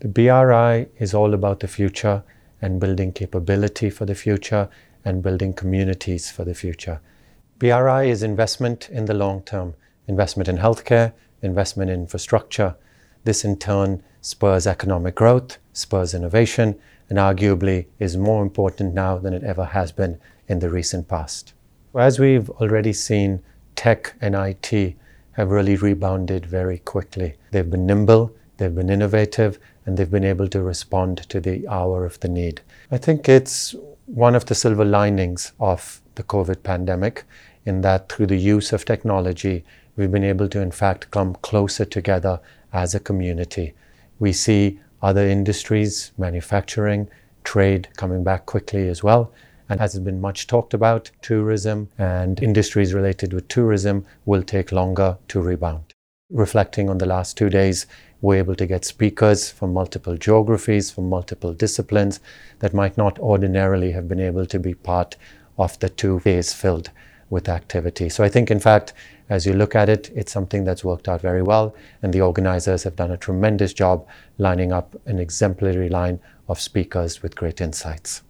The BRI is all about the future and building capability for the future and building communities for the future. BRI is investment in the long term, investment in healthcare, investment in infrastructure. This in turn spurs economic growth, spurs innovation, and arguably is more important now than it ever has been in the recent past. As we've already seen, tech and IT have really rebounded very quickly. They've been nimble, they've been innovative, and they've been able to respond to the hour of the need. I think it's one of the silver linings of the COVID pandemic in that through the use of technology, we've been able to, in fact, come closer together as a community. We see other industries, manufacturing, trade coming back quickly as well. And as has been much talked about, tourism and industries related with tourism will take longer to rebound. Reflecting on the last two days, we're able to get speakers from multiple geographies, from multiple disciplines that might not ordinarily have been able to be part of the two days filled with activity. So I think, in fact, as you look at it, it's something that's worked out very well, and the organizers have done a tremendous job lining up an exemplary line of speakers with great insights.